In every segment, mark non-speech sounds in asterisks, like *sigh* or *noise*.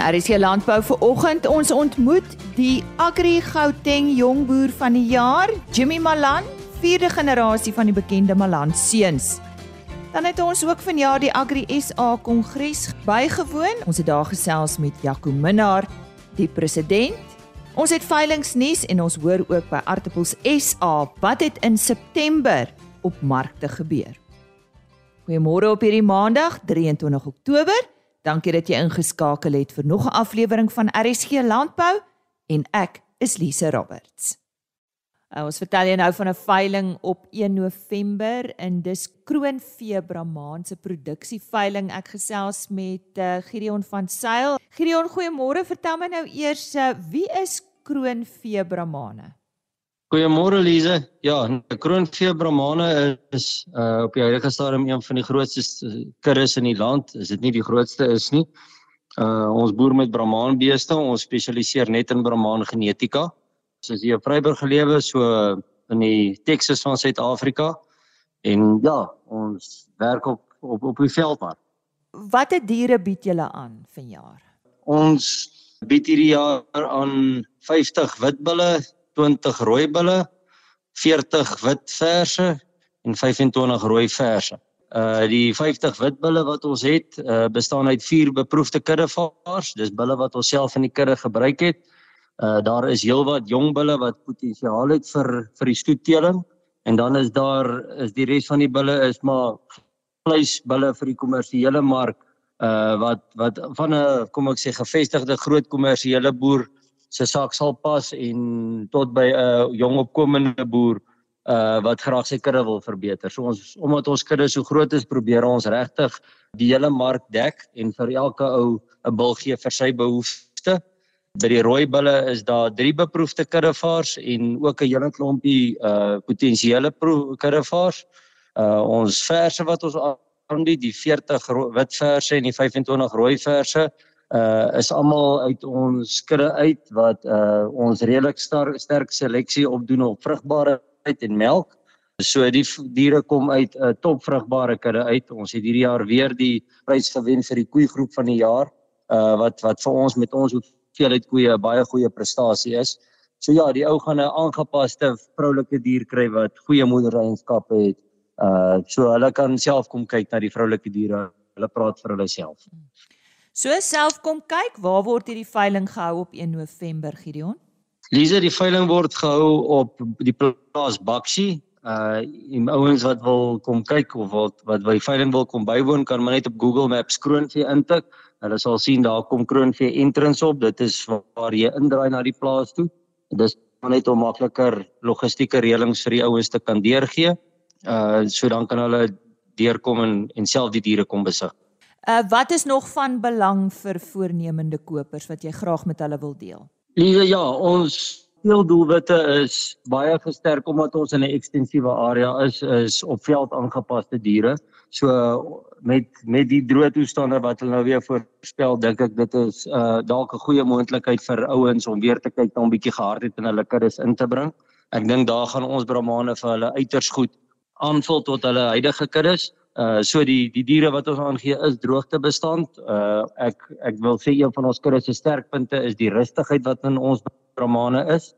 RC Landbou vir oggend ons ontmoet die Agri Gauteng jongboer van die jaar, Jimmy Malan, vierde generasie van die bekende Malan seuns. Dan het ons ook vanjaar die Agri SA Kongres bygewoon. Ons het daar gesels met Jaco Minnar, die president. Ons het veilingnuus en ons hoor ook by Artappels SA wat het in September op markte gebeur. Goeiemôre op hierdie Maandag, 23 Oktober. Dankie dat jy ingeskakel het vir nog 'n aflewering van RSG Landbou en ek is Lise Roberts. Uh, ons vertel jou nou van 'n veiling op 1 November in dis Kroonvee Brahman se produksieveiling. Ek gesels met uh, Gideon van Sail. Gideon, goeiemôre. Vertel my nou eers uh, wie is Kroonvee Brahmane? Goeiemôre Lize. Ja, Kroonvee Brahmane is uh op die huidige stadium een van die grootste kuddes in die land. Is dit nie die grootste is nie? Uh ons boer met Brahman beeste. Ons spesialiseer net in Brahman genetika. Ons is hier op Vryburg gelewe so in die Texas van Suid-Afrika. En ja, ons werk op op op die veld maar. Watter diere bied julle aan vanjaar? Ons bied hierdie jaar aan 50 witbulle 20 rooi bulle, 40 wit verse en 25 rooi verse. Uh die 50 wit bulle wat ons het, uh bestaan uit vier beproefde kuddevaars. Dis bulle wat ons self in die kudde gebruik het. Uh daar is heelwat jong bulle wat potensiaal het vir vir die stoetteling en dan is daar is die res van die bulle is maar vleisbulle vir die kommersiële mark uh wat wat van 'n kom ek sê gevestigde groot kommersiële boer se saak sal pas en tot by 'n uh, jong opkomende boer uh wat graag sy kudde wil verbeter. So ons omdat ons kudde so groot is, probeer ons regtig die hele mark dek en vir elke ou 'n bil gee vir sy behoeftes. By die rooi bulle is daar drie beproefde kuddevaars en ook 'n hele klompie uh potensiële kuddevaars. Uh ons verse wat ons aanbied, die 40 wit verse en die 25 rooi verse, uh is almal uit ons kudde uit wat uh ons redelik sterk sterk seleksie opdoen op vrugbaarheid en melk. So die diere kom uit 'n uh, top vrugbare kudde uit. Ons het hierdie jaar weer die prys gewen vir die koeigroep van die jaar uh wat wat vir ons met ons hoeveelheid koeie 'n baie goeie prestasie is. So ja, die ou gaan 'n aangepaste vroulike dier kry wat goeie moedereienskappe het. Uh so hulle kan self kom kyk na die vroulike diere. Hulle praat vir hulle self. So self kom kyk, waar word hierdie veiling gehou op 1 November, Gideon? Lise, die veiling word gehou op die plaas Bakshi. Uh die ouens wat wil kom kyk of wat wat by die veiling wil kom bywoon, kan maar net op Google Maps Kroonvee intik. Hulle sal sien daar kom Kroonvee entrance op. Dit is waar jy indraai na die plaas toe. Dit is net om makliker logistieke reëlings vir die ouens te kan deurgee. Uh so dan kan hulle deurkom en en self die diere kom besig. Uh wat is nog van belang vir voornemende kopers wat jy graag met hulle wil deel? Liewe ja, ons speeldoelwitte is baie gesterk omdat ons in 'n ekstensiewe area is is op veld aangepaste diere. So met met die droë toestande wat hulle nou weer voorspel, dink ek dit is uh dalk 'n goeie moontlikheid vir ouens om weer te kyk na 'n bietjie gehardheid in hulle kuddes in te bring. Ek dink daar gaan ons bramane vir hulle uiters goed aanvul tot hulle huidige kuddes. Uh so die die diere wat ons aangee is droogtebestand. Uh ek ek wil sê een van ons kudde se sterkpunte is die rustigheid wat in ons bramane is.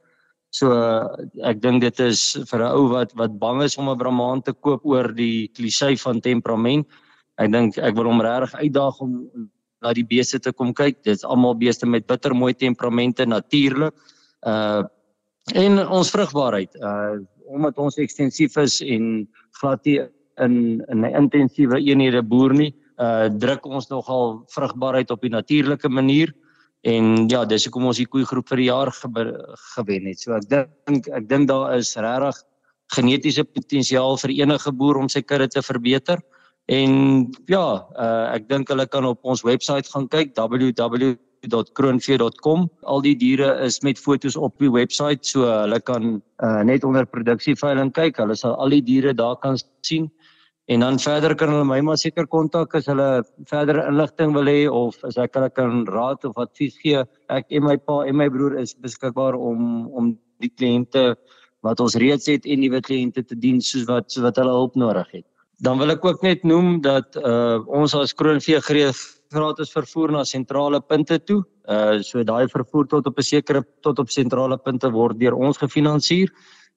So uh, ek dink dit is vir 'n ou wat wat bang is om 'n bramaan te koop oor die klisee van temperament. Ek dink ek wil hom regtig uitdaag om na die beeste te kom kyk. Dit's almal beeste met bitter mooi temperamente natuurlik. Uh en ons vrugbaarheid. Uh omdat ons ekstensief is en glad nie in in intensiewe eenhede boer nie, uh druk ons nogal vrugbaarheid op die natuurlike manier en ja, dis hoekom ons die koeigroep vir die jaar gewen het. So ek dink ek dink daar is regtig genetiese potensiaal vir enige boer om sy kudde te verbeter. En ja, uh ek dink hulle kan op ons webwerf gaan kyk www.kroonvee.com. Al die diere is met fotos op die webwerf, so hulle kan uh net onder produksieveiling kyk. Hulle sal al die diere daar kan sien. En dan verder kan hulle my maar seker kontak as hulle verder inligting wil hê of as ek hulle kan raad of advies gee. Ek en my pa en my broer is beskikbaar om om die kliënte wat ons reeds het en nuwe kliënte te dien soos wat so wat hulle hulp nodig het. Dan wil ek ook net noem dat uh ons as Kroonvee gratis vervoer na sentrale punte toe. Uh so daai vervoer tot op 'n sekere tot op sentrale punte word deur ons gefinansier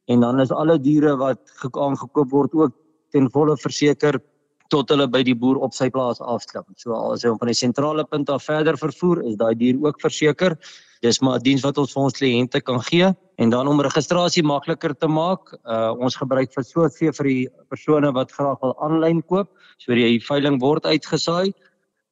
en dan is alle diere wat aangekoop word ook ten volle verseker tot hulle by die boer op sy plaas afstap. So as hy hom van die sentrale punt af verder vervoer, is daai dier ook verseker. Dis maar 'n diens wat ons vir ons kliënte kan gee en dan om registrasie makliker te maak, uh ons gebruik vir so veel vir die persone wat graag wil aanlyn koop, so die veiling word uitgesaai.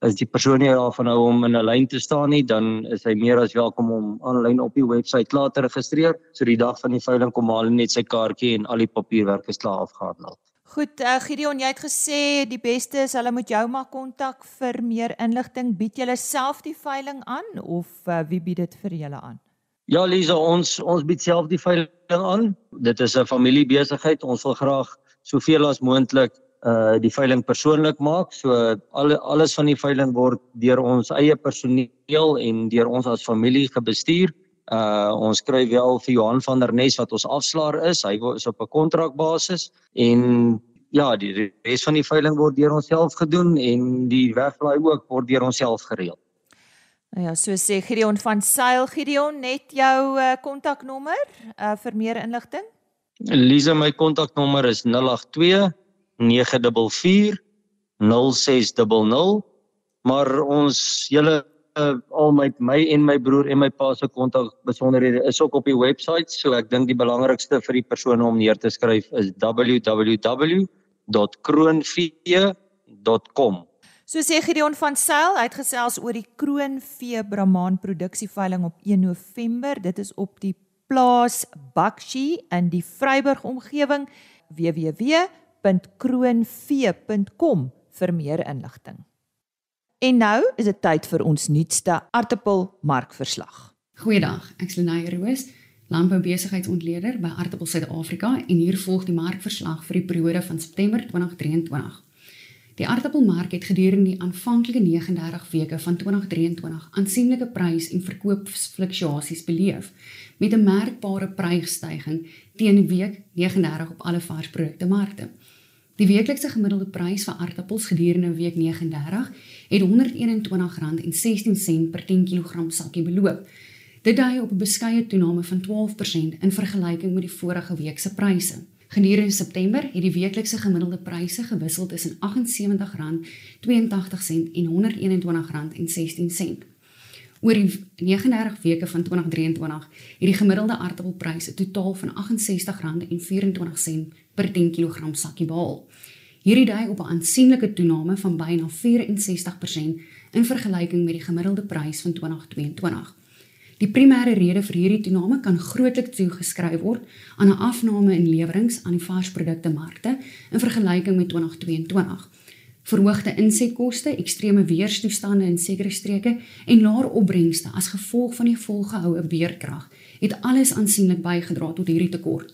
As die persoon nie daarvan hou om in 'n lyn te staan nie, dan is hy meer as welkom om aanlyn op die webwerf klaar te registreer. So die dag van die veiling kom hy net sy kaartjie en al die papierwerk is klaar afgehandel. Goed, uh, Gideon, jy het gesê die beste is hulle moet jou maar kontak vir meer inligting. Bied julle self die veiling aan of uh, wie bied dit vir julle aan? Ja, Lisa, ons ons bied self die veiling aan. Dit is 'n familiebesigheid. Ons wil graag soveel as moontlik uh die veiling persoonlik maak. So al alles van die veiling word deur ons eie personeel en deur ons as familie gebestuur. Uh ons kry wel vir Johan van der Nes wat ons afslaer is. Hy is op 'n kontrakbasis en ja, die res van die veiling word deur onsself gedoen en die weglaai ook word deur onsself gereël. Nou ja, so sê Gideon van Sail Gideon net jou uh, kontaknommer uh, vir meer inligting. Lisa my kontaknommer is 082 944 0600 maar ons hele uh, al my my en my broer en my pa se kontak besonderhede is ook op die webwerf so ek dink die belangrikste vir die persone om neer te skryf is www.kroonvee.com So sê Gideon van Sail uitgesels oor die Kroonvee Brahman produksieveiling op 1 November. Dit is op die plaas Bakshi in die Vryburg omgewing. www.kroonvee.com vir meer inligting En nou is dit tyd vir ons nuutste aartappelmarkverslag. Goeiedag, ek is Lenae Roos, landboubesigheidsontleder by Aartappel Suid-Afrika en hier volg die markverslag vir die periode van September 2023. Die aartappelmark het gedurende die aanvanklike 39 weke van 2023 aansienlike prys- en verkoopsfluktuasies beleef met 'n merkbare prysstygings teen die week 39 op alle varsprodukte markte. Die weeklikse gemiddelde prys vir aartappels gedurende week 39 het R121.16 per 10 kg sakkie beloop. Dit dui op 'n beskeie toename van 12% in vergelyking met die vorige week se pryse. Gedurende September het die weeklikse gemiddelde pryse gewissel tussen R78.82 en R121.16. Oor die 39 weke van 2023 het die gemiddelde aardappelprys 'n totaal van R68.24 per 10 kg sakkie behaal. Hierdie dui op 'n aansienlike toename van byna 64% in vergelyking met die gemiddelde prys van 2022. Die primêre rede vir hierdie toename kan grootliks toegeskryf word aan 'n afname in lewerings aan die varsprodukte markte in vergelyking met 2022 verhoogde insetkoste, ekstreme weerstoestande in sekere streke en laer opbrengste as gevolg van die volgehoue beerkrag het alles aansienlik bygedra tot hierdie tekort.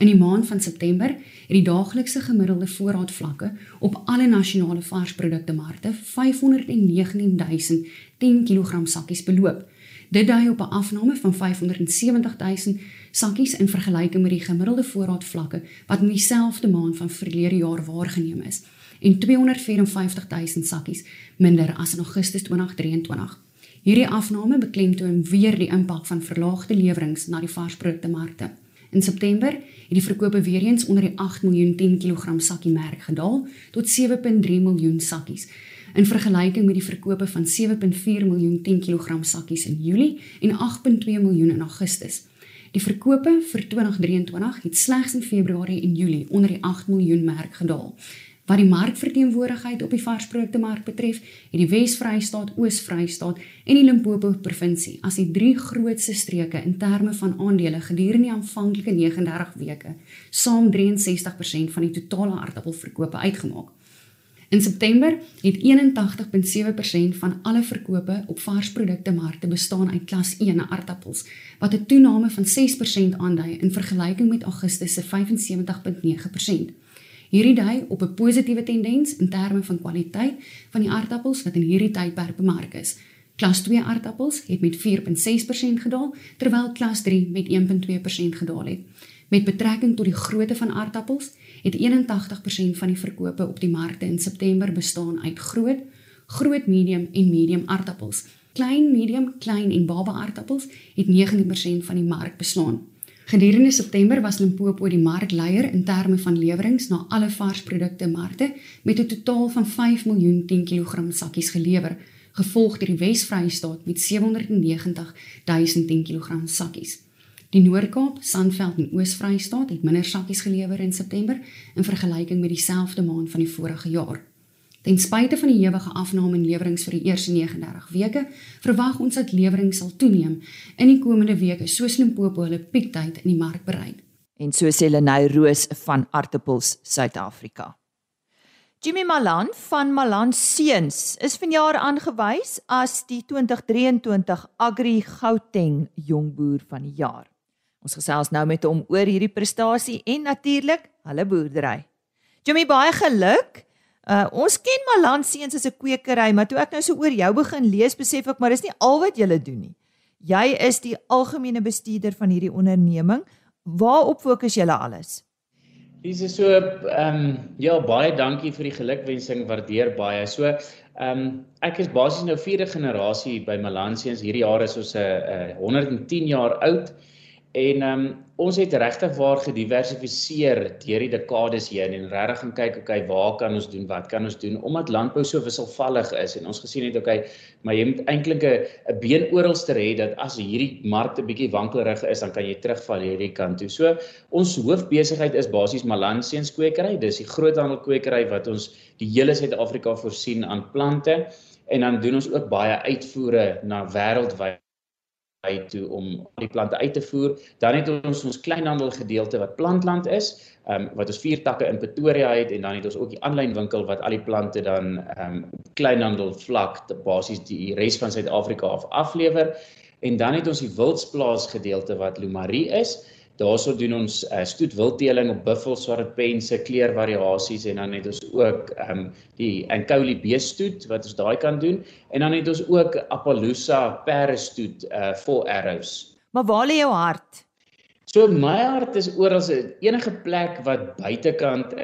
In die maand van September het die daaglikse gemiddelde voorraadvlakke op alle nasionale varsprodukte markte 519000 10 kg sakkies beloop. Dit dui op 'n afname van 570000 sakkies in vergelyking met die gemiddelde voorraadvlakke wat in dieselfde maand van verlede jaar waargeneem is en 254 000 sakkies minder as in Augustus 2023. Hierdie afname beklemtoon weer die impak van verlaagde lewerings na die varsprodukte markte. In September het die verkope weer eens onder die 8 miljoen 10 kg sakkie merk gedaal tot 7.3 miljoen sakkies in vergelyking met die verkope van 7.4 miljoen 10 kg sakkies in Julie en 8.2 miljoen in Augustus. Die verkope vir 2023 het slegs in Februarie en Julie onder die 8 miljoen merk gedaal Wat die markverteenwoordigheid op die varsprodukte mark betref, het die Wes-Vrystaat, Oos-Vrystaat en die Limpopo provinsie as die drie grootste streke in terme van aandele gedurende die aanvanklike 39 weke, saam 63% van die totale aardappelverkope uitgemaak. In September het 81.7% van alle verkope op varsprodukte markte bestaan uit klas 1 aardappels, wat 'n toename van 6% aandui in vergelyking met Augustus se 75.9%. Hierdie dui op 'n positiewe tendens in terme van kwaliteit van die aardappels wat in hierdie tydperk bemark is. Klas 2 aardappels het met 4.6% gedaal, terwyl klas 3 met 1.2% gedaal het. Met betrekking tot die grootte van aardappels, het 81% van die verkope op die markte in September bestaan uit groot, groot, medium en medium aardappels. Klein, medium, klein en baba aardappels het 19% van die mark beslaan. Gedurende September was Limpopo die markleier in terme van lewerings na alle varsprodukte markte met 'n totaal van 5 miljoen 10 kg sakkies gelewer, gevolg deur die Wes-Vrystaat met 790 000 10 kg sakkies. Die Noord-Kaap, Sandveld en Oos-Vrystaat het minder sakkies gelewer in September in vergelyking met dieselfde maand van die vorige jaar. Ten spyte van die ewige afname in leweringe vir die eerste 39 weke, verwag ons dat leweringe sal toeneem in die komende weke soos Limpopo hulle piektyd in die mark bereik. En so sê Lenay Roos van Artappels Suid-Afrika. Jimmy Malan van Malan Seuns is vanjaar aangewys as die 2023 Agri Gauteng jongboer van die jaar. Ons gesels nou met hom oor hierdie prestasie en natuurlik hulle boerdery. Jimmy, baie geluk. Uh ons ken Malan seuns as 'n kwekery, maar toe ek nou so oor jou begin lees, besef ek maar dis nie al wat jy doen nie. Jy is die algemene bestuurder van hierdie onderneming. Waarop fokus julle alles? Dis so ehm um, ja, baie dankie vir die gelukwensing, waardeer baie. So ehm um, ek is basies nou vierde generasie by Malan seuns. Hierdie jaar is ons 'n uh, uh, 110 jaar oud. En um, ons het regtig waar gediversifiseer deur die dekades heen en regtig gaan kyk okay waar kan ons doen wat kan ons doen omdat landbou so wisselvallig is en ons gesien het okay maar jy moet eintlik 'n been oralste hê dat as hierdie mark 'n bietjie wankelrig is dan kan jy terugval hierdie kant toe. So ons hoofbesigheid is basies Malanseens kwekery. Dis die groothandel kwekery wat ons die hele Suid-Afrika voorsien aan plante en dan doen ons ook baie uitvoere na wêreldwyd by toe om die plante uit te voer. Dan het ons ons kleinhandel gedeelte wat plantland is, ehm um, wat ons vier takke in Pretoria het en dan het ons ook die aanlyn winkel wat al die plante dan ehm um, kleinhandel vlak te basies die res van Suid-Afrika af aflewer. En dan het ons die wildsplaas gedeelte wat Lumarie is. Daarso doen ons uh, stoet wildteeling op buffels, swartpense, kleurvariasies en dan het ons ook ehm um, die Ankoli beestoet wat ons daai kan doen en dan het ons ook Appaloosa perde stoet uh vol arrows. Maar waar lê jou hart? So my hart is oral enige plek wat buitekant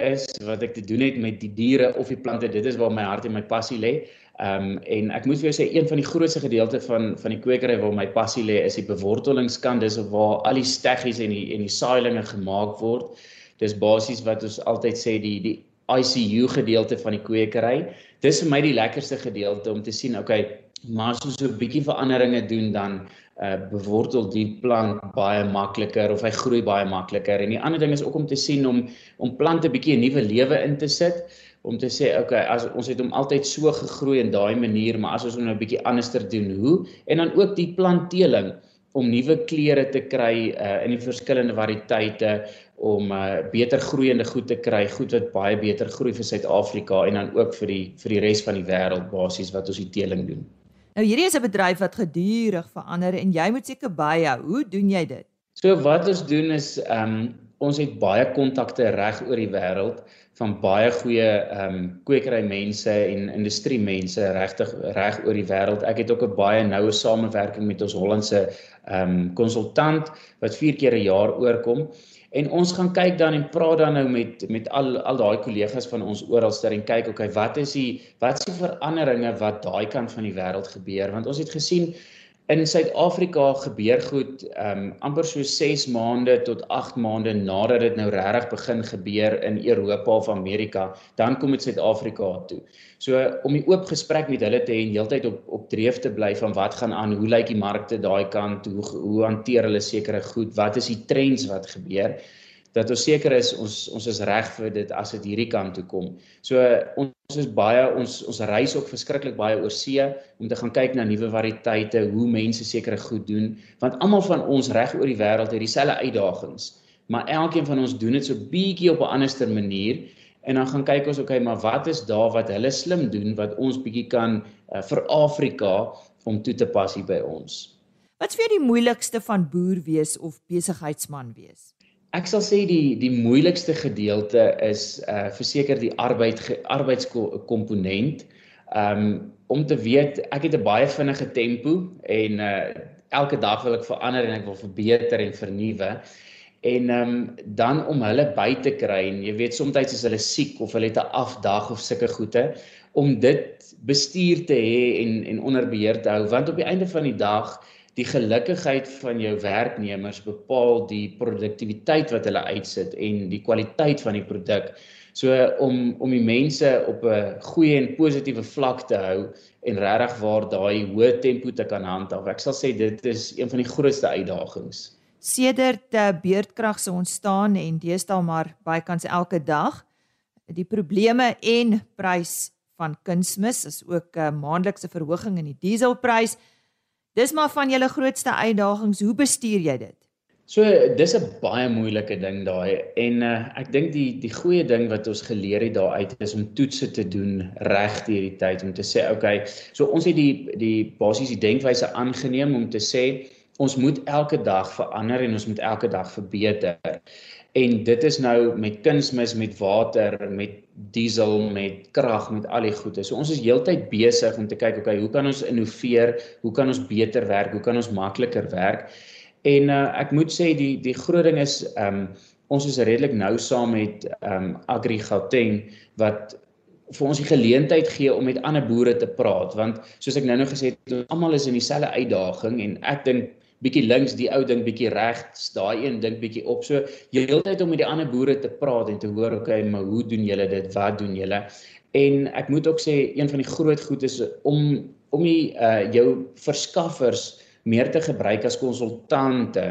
is wat ek te doen het met die diere of die plante. Dit is waar my hart en my passie lê. Ehm um, en ek moet vir jou sê een van die grootste gedeelte van van die kwekery waar my passie lê is die bewortelingskant dis waar al die steggies en die en die saailinge gemaak word. Dis basies wat ons altyd sê die die ICU gedeelte van die kwekery. Dis vir my die lekkerste gedeelte om te sien okay, maar as ons so 'n bietjie veranderinge doen dan uh bewortel die plant baie makliker of hy groei baie makliker. En die ander ding is ook om te sien om om plante bietjie 'n nuwe lewe in te sit om te sê okay as ons het hom altyd so gegroei in daai manier maar as ons hom nou 'n bietjie anderster doen hoe en dan ook die planteling om nuwe kleure te kry uh, in die verskillende variëteite om uh, beter groeiende goed te kry goed wat baie beter groei vir Suid-Afrika en dan ook vir die vir die res van die wêreld basies wat ons die teeling doen. Nou hierdie is 'n bedryf wat gedurig verander en jy moet seker byhou. Hoe doen jy dit? So wat ons doen is ehm um, ons het baie kontakte reg oor die wêreld van baie goeie ehm um, kwekery mense en industrie mense regtig reg oor die wêreld. Ek het ook 'n baie noue samewerking met ons Hollandse ehm um, konsultant wat 4 keer 'n jaar oorkom. En ons gaan kyk dan en praat dan nou met met al al daai kollegas van ons oralster en kyk okay wat is die wat is die veranderinge wat daai kant van die wêreld gebeur? Want ons het gesien In Suid-Afrika gebeur goed um amper so 6 maande tot 8 maande nadat dit nou regtig begin gebeur in Europa of Amerika, dan kom dit Suid-Afrika toe. So om 'n oop gesprek met hulle te hê en heeltyd op op dreef te bly van wat gaan aan, hoe lyk die markte daai kant, hoe hoe hanteer hulle sekere goed, wat is die trends wat gebeur? Dat ons seker is ons ons is reg vir dit as dit hierdie kant toe kom. So ons is baie ons ons reis ook verskriklik baie oor see om te gaan kyk na nuwe variëteite, hoe mense sekere goed doen, want almal van ons reg oor die wêreld het dieselfde uitdagings, maar elkeen van ons doen dit so bietjie op 'n anderster manier en dan gaan kyk ons okay, maar wat is daar wat hulle slim doen wat ons bietjie kan uh, vir Afrika om toe te pas hier by ons. Wat is vir die moeilikste van boer wees of besigheidsman wees? Ek sal sê die die moeilikste gedeelte is uh verseker die arbeid arbeidskomponent. Um om te weet ek het 'n baie vinnige tempo en uh elke dag wil ek verander en ek wil verbeter en vernuwe. En um dan om hulle by te kry en jy weet soms is hulle siek of hulle het 'n afdag of sulke goede om dit bestuur te hê en en onder beheer te hou want op die einde van die dag die gelukigheid van jou werknemers bepaal die produktiwiteit wat hulle uitsit en die kwaliteit van die produk. So om om die mense op 'n goeie en positiewe vlak te hou en regtig waar daai hoë tempo te kan handhaaf. Ek sal sê dit is een van die grootste uitdagings. Sedert uh, beurtkrag se ontstaan en deesdae maar bykans elke dag die probleme en prys van kunsmis is ook 'n uh, maandelikse verhoging in die dieselprys. Dis maar van julle grootste uitdagings. Hoe bestuur jy dit? So dis 'n baie moeilike ding daai en uh, ek dink die die goeie ding wat ons geleer het daaruit is om toetse te doen reg deur die tyd om te sê okay, so ons het die die basies die denkwyse aangeneem om te sê ons moet elke dag verander en ons moet elke dag verbeter. En dit is nou met kunsmis, met water, met diesel, met krag, met al die goede. So ons is heeltyd besig om te kyk, okay, hoe kan ons innoveer? Hoe kan ons beter werk? Hoe kan ons makliker werk? En uh, ek moet sê die die groot ding is ehm um, ons is redelik nou saam met ehm um, Agri Gauteng wat vir ons die geleentheid gee om met ander boere te praat want soos ek nou-nou gesê het almal is in dieselfde uitdaging en ek dink bietjie links die ou ding bietjie regs daai een ding bietjie op. So jy heeltyd om met die ander boere te praat en te hoor okay maar hoe doen julle dit? Wat doen julle? En ek moet ook sê een van die groot goed is om om die uh jou verskaffers meer te gebruik as konsultante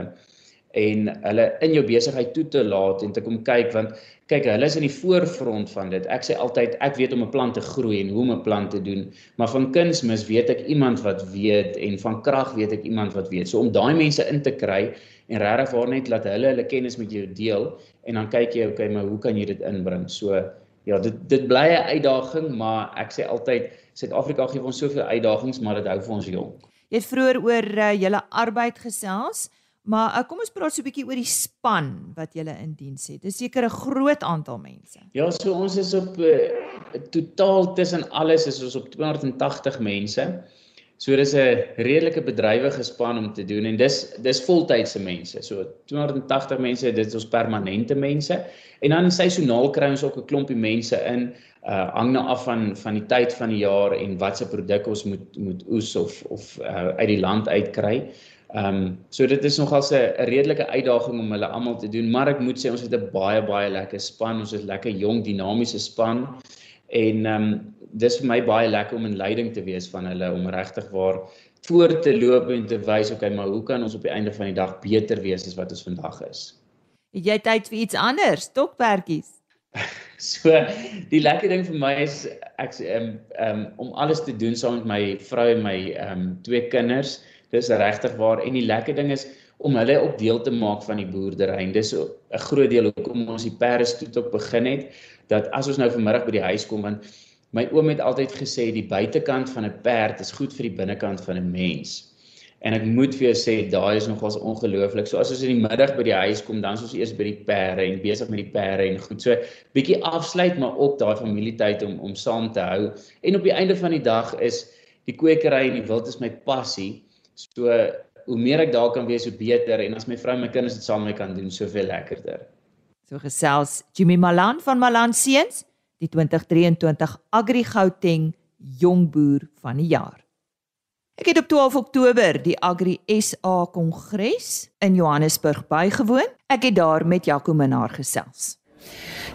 en hulle in jou besigheid toe te laat en te kom kyk want kyk hulle is in die voorfront van dit. Ek sê altyd ek weet om 'n plant te groei en hoe om 'n plant te doen, maar van kunsmis weet ek iemand wat weet en van krag weet ek iemand wat weet. So om daai mense in te kry en regtig waar net laat hulle hulle kennis met jou deel en dan kyk jy okay, maar hoe kan jy dit inbring? So ja, dit dit bly 'n uitdaging, maar ek sê altyd Suid-Afrika gee ons soveel uitdagings, maar dit hou vir ons jonk. Jy het vroeër oor uh, julle arbeid gesels. Maar uh, kom ons praat so 'n bietjie oor die span wat julle in diens het. Dis seker 'n groot aantal mense. Ja, so ons is op uh, totaal tussen alles is ons op 280 mense. So dis 'n redelike bedrywige span om te doen en dis dis voltydse mense. So 280 mense, dit is ons permanente mense. En dan seisoonaal kry ons ook 'n klompie mense in uh hang nou af van van die tyd van die jaar en watse produk ons moet moet oes of of uh, uit die land uitkry. Ehm um, so dit is nogals 'n redelike uitdaging om hulle almal te doen, maar ek moet sê ons het 'n baie baie lekker span. Ons is lekker jong, dinamiese span. En ehm um, dis vir my baie lekker om in leiding te wees van hulle om regtig waar voor te loop en te wys okay, maar hoe kan ons op die einde van die dag beter wees as wat ons vandag is? Het jy tyd vir iets anders? Stokperdjies. *laughs* so die lekker ding vir my is ek ehm um, um, om alles te doen saam met my vrou en my ehm um, twee kinders dis regtig waar. En die lekker ding is om hulle op deel te maak van die boerdery. Dis 'n groot deel hoekom ons die perde stoet op begin het dat as ons nou vanmiddag by die huis kom want my oom het altyd gesê die buitekant van 'n perd is goed vir die binnekant van 'n mens. En ek moet vir jou sê daai is nogals ongelooflik. So as ons in die middag by die huis kom dan is ons eers by die perde en besig met die perde en goed. So bietjie afsluit maar op daai familietyd om om saam te hou. En op die einde van die dag is die kwekery en die wild is my passie So hoe meer ek daar kan wees, hoe beter en as my vrou en my kinders dit saam met my kan doen, soveel lekkerder. So gesels Jimmy Malan van Malan Seuns, die 2023 Agri Gauteng Jongboer van die jaar. Ek het op 12 Oktober die Agri SA Kongres in Johannesburg bygewoon. Ek het daar met Jaco Minnar gesels.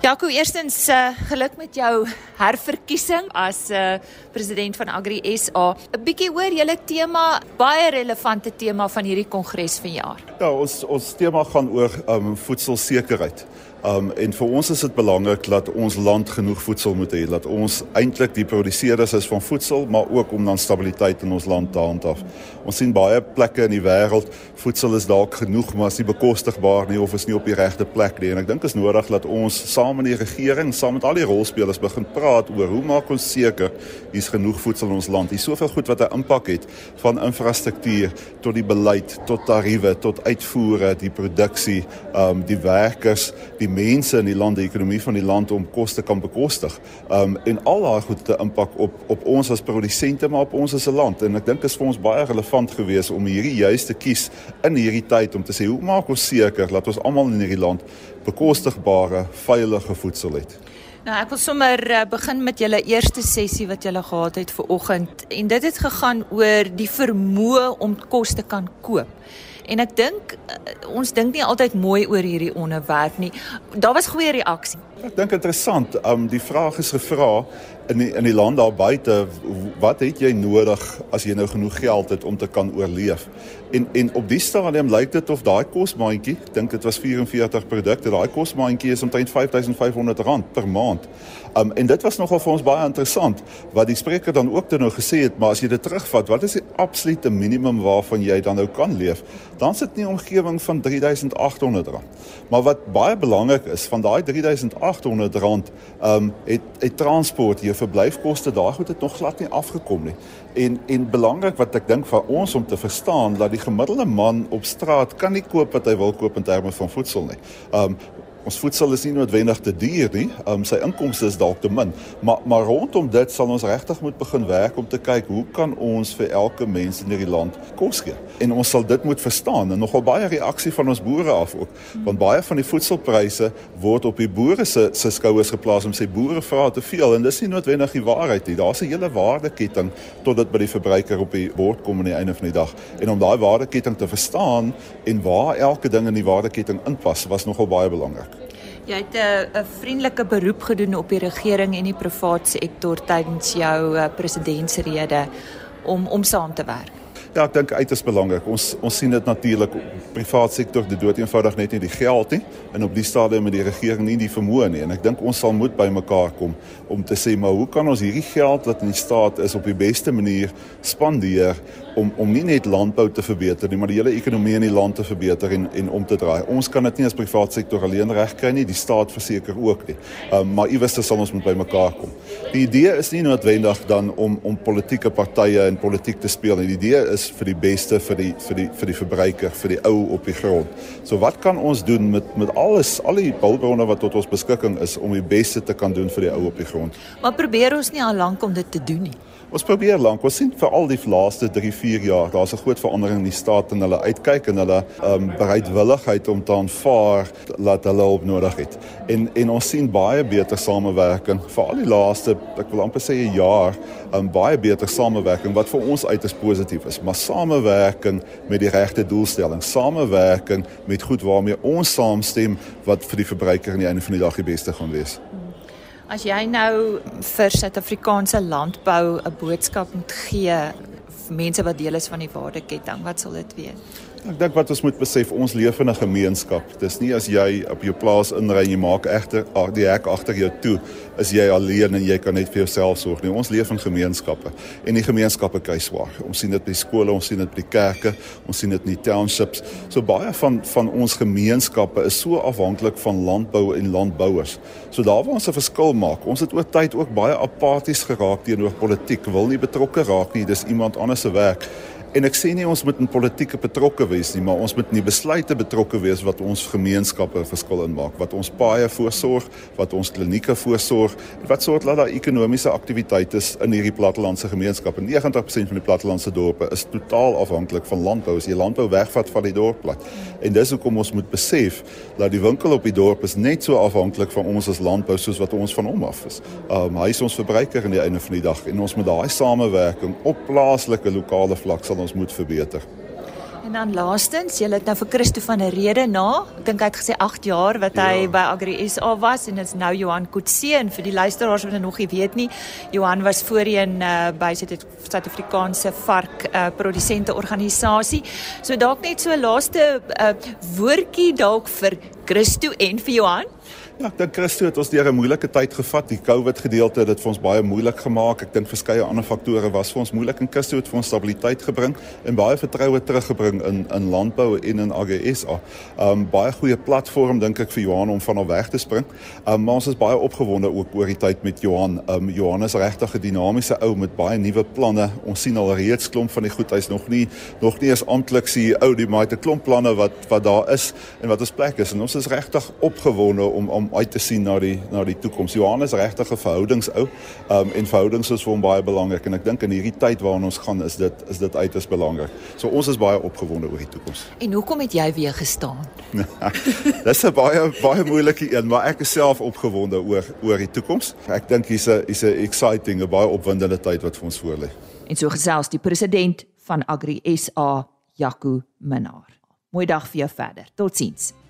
Jaco, eerstens uh, geluk met jou herverkiesing as uh, president van Agri SA. 'n Bietjie oor julle tema, baie relevante tema van hierdie kongres vanjaar. Ja, ons ons tema gaan oor um, voedselsekerheid. Um en vir ons is dit belangrik dat ons land genoeg voedsel moet hê, dat ons eintlik die produseerders is van voedsel, maar ook om dan stabiliteit in ons land te handhaaf. Ons sien baie plekke in die wêreld, voedsel is dalk genoeg, maar is nie bekostigbaar nie of is nie op die regte plek nie. En ek dink is nodig dat ons saam met die regering, saam met al die rolspelers begin praat oor hoe maak ons seker hier's genoeg voedsel in ons land. Hier's soveel goed wat 'n impak het van infrastruktuur tot die beleid, tot tariewe, tot uitvoere, die produksie, um die werkers, die mense in die land, die ekonomie van die land om kos te kan bekostig. Um en al daai goed te impak op op ons as produsente maar op ons as 'n land. En ek dink is vir ons baie relevant geweest om hierdie juiste kies in hierdie tyd om te sê hoe maak ons seker dat ons almal in hierdie land bekostigbare, veilige voedsel het. Nou ek wil sommer uh, begin met julle eerste sessie wat julle gehad het vir oggend en dit het gegaan oor die vermoë om kos te kan koop. En ek dink uh, ons dink nie altyd mooi oor hierdie onderwerp nie. Daar was goeie reaksie. Ek dink interessant. Um die vraag is gevra in die, in die land daar buite, wat het jy nodig as jy nou genoeg geld het om te kan oorleef? En en op die stadium lyk dit of daai kosmaandjie, dink dit was 44 produkte, daai kosmaandjie is omtrent R5500 per maand. Um en dit was nogal vir ons baie interessant wat die spreker dan ook toe nou gesê het, maar as jy dit terugvat, wat is die absolute minimum waarvan jy dan nou kan leef? Dan sit nie omgewing van R3800. Maar wat baie belangrik is, van daai R3800 um het het transport, jou verblyfkoste, daai goed het nog glad nie afgekom nie. En en belangrik wat ek dink vir ons om te verstaan dat die gemiddelde man op straat kan nie koop wat hy wil koop in terme van voedsel nie. Um ons voedsel is nie noodwendig te duur nie. Um sy inkomste is dalk te min, maar maar rondom dit sal ons regtig moet begin werk om te kyk hoe kan ons vir elke mens in hierdie land kos gee. En ons sal dit moet verstaan en nogal baie reaksie van ons boere af ook. Want baie van die voedselpryse word op die boere se se skouers geplaas om sê boere vra te veel en dis nie noodwendig die waarheid nie. Daar's 'n hele waardeketting tot dit by die verbruiker op die bord kom aan die einde van die dag. En om daai waardeketting te verstaan en waar elke ding in die waardeketting inpas was nogal baie belangrik. Jy het 'n 'n vriendelike beroep gedoen op die regering en die private sektor tydens jou uh, presidentsrede om om saam te werk. Ja, ek dink uiters belangrik. Ons ons sien dit natuurlik privaat sektor dit dood eenvoudig net nie die geld nie en op die stadium met die regering nie die vermoë nie en ek dink ons sal moet bymekaar kom om te sê maar hoe kan ons hierdie geld wat in die staat is op die beste manier spandeer om om nie net landbou te verbeter nie, maar die hele ekonomie in die land te verbeter en en om te draai. Ons kan dit nie as privaat sektor alleen regkry nie, die staat verseker ook nie. Um, maar iewers sal ons moet bymekaar kom. Die idee is nie noodwendig dan om om politieke partye en politiek te speel nie. Die idee is vir die beste vir die vir die vir die verbruiker, vir die ou op die grond. So wat kan ons doen met met alles, al die hulpbronne wat tot ons beskikking is om die beste te kan doen vir die ou op die grond? Maar probeer ons nie al lank om dit te doen nie. Ons probeer lank. Ons sien vir al die laaste 3, 4 jaar, daar's 'n groot verandering in die staat en hulle uitkyk en hulle um, bereidwilligheid om te aanvaar dat hulle hulp nodig het. En en ons sien baie beter samewerking vir al die laaste, ek wil amper sê 'n jaar, um, baie beter samewerking wat vir ons uiters positief is. Maar samewerking met die regte doelstelling, samewerking met goed waarmee ons saamstem wat vir die verbruiker aan die einde van die dag die beste gaan wees. As jy nou vir Suid-Afrikaanse landbou 'n boodskap moet gee mense wat deel is van die waardeketting, wat sal dit wees? Ek dink wat ons moet besef, ons leef in 'n gemeenskap. Dis nie as jy op jou plaas inry en jy maak egter die hek agter jou toe, is jy alleen en jy kan net vir jouself sorg nie. Ons leef in gemeenskappe en die gemeenskappe kry swaar. Ons sien dit by skole, ons sien dit by kerke, ons sien dit in die townships. So baie van van ons gemeenskappe is so afhanklik van landbou en landbouers. So daar waar ons 'n verskil maak, ons het oor tyd ook baie apaties geraak teenoor politiek, wil nie betrokke raak nie, dis iemand anders se werk. En ek sê nie ons moet in politieke betrokke wees nie, maar ons moet in die besluite betrokke wees wat ons gemeenskappe verskil in maak, wat ons paaie voorsorg, wat ons klinieke voorsorg, wat sorg dat daar ekonomiese aktiwiteite in hierdie plattelandse gemeenskappe. 90% van die plattelandse dorpe is totaal afhanklik van landbou. As jy landbou wegvat van die dorp plat. En dis hoekom ons moet besef dat die winkel op die dorp is net so afhanklik van ons as landbou soos wat ons van hom af is. Um hy is ons verbruiker aan die einde van die dag en ons moet daai samewerking op plaaslike lokale vlak sal ons moet verbeter. En dan laastens, jy het nou vir Christo van 'n rede na, ek dink hy het gesê 8 jaar wat hy ja. by Agri SA was en dit's nou Johan Kutse en vir die luisteraars wat nog nie weet nie, Johan was voorheen uh, by Suid-Afrikaanse vark uh, produsente organisasie. So dalk net so laaste uh, woordjie dalk vir Christo en vir Johan. Ja, ek dink Christo het ons deur 'n moeilike tyd gevat. Die COVID gedeelte het dit vir ons baie moeilik gemaak. Ek dink verskeie ander faktore was vir ons moeilik en Christo het vir ons stabiliteit gebring en baie vertroue teruggebring in in landbou en in AGSA. Um baie goeie platform dink ek vir Johan om van hom weg te spring. Um maar ons is baie opgewonde ook oor die tyd met Johan. Um Johan is regtig 'n dinamiese ou met baie nuwe planne. Ons sien al reeds klomp van die goed. Hy's nog nie nog nie eens amptelik CEO die maar het 'n klomp planne wat wat daar is en wat ons plek is en ons is regtig opgewonde om om om uit te sien na die na die toekoms. Johannes regtig 'n verhoudingsou. Um en verhoudings is vir hom baie belangrik en ek dink in hierdie tyd waarin ons gaan is dit is dit uiters belangrik. So ons is baie opgewonde oor die toekoms. En hoekom het jy weer gestaan? *laughs* Dis 'n baie baie moeilike een, maar ek is self opgewonde oor oor die toekoms. Ek dink hier's 'n hier's 'n exciting, 'n baie opwindende tyd wat vir ons voorlê. En so gesels die president van Agri SA, Jaco Minnar. Mooi dag vir jou verder. Totsiens.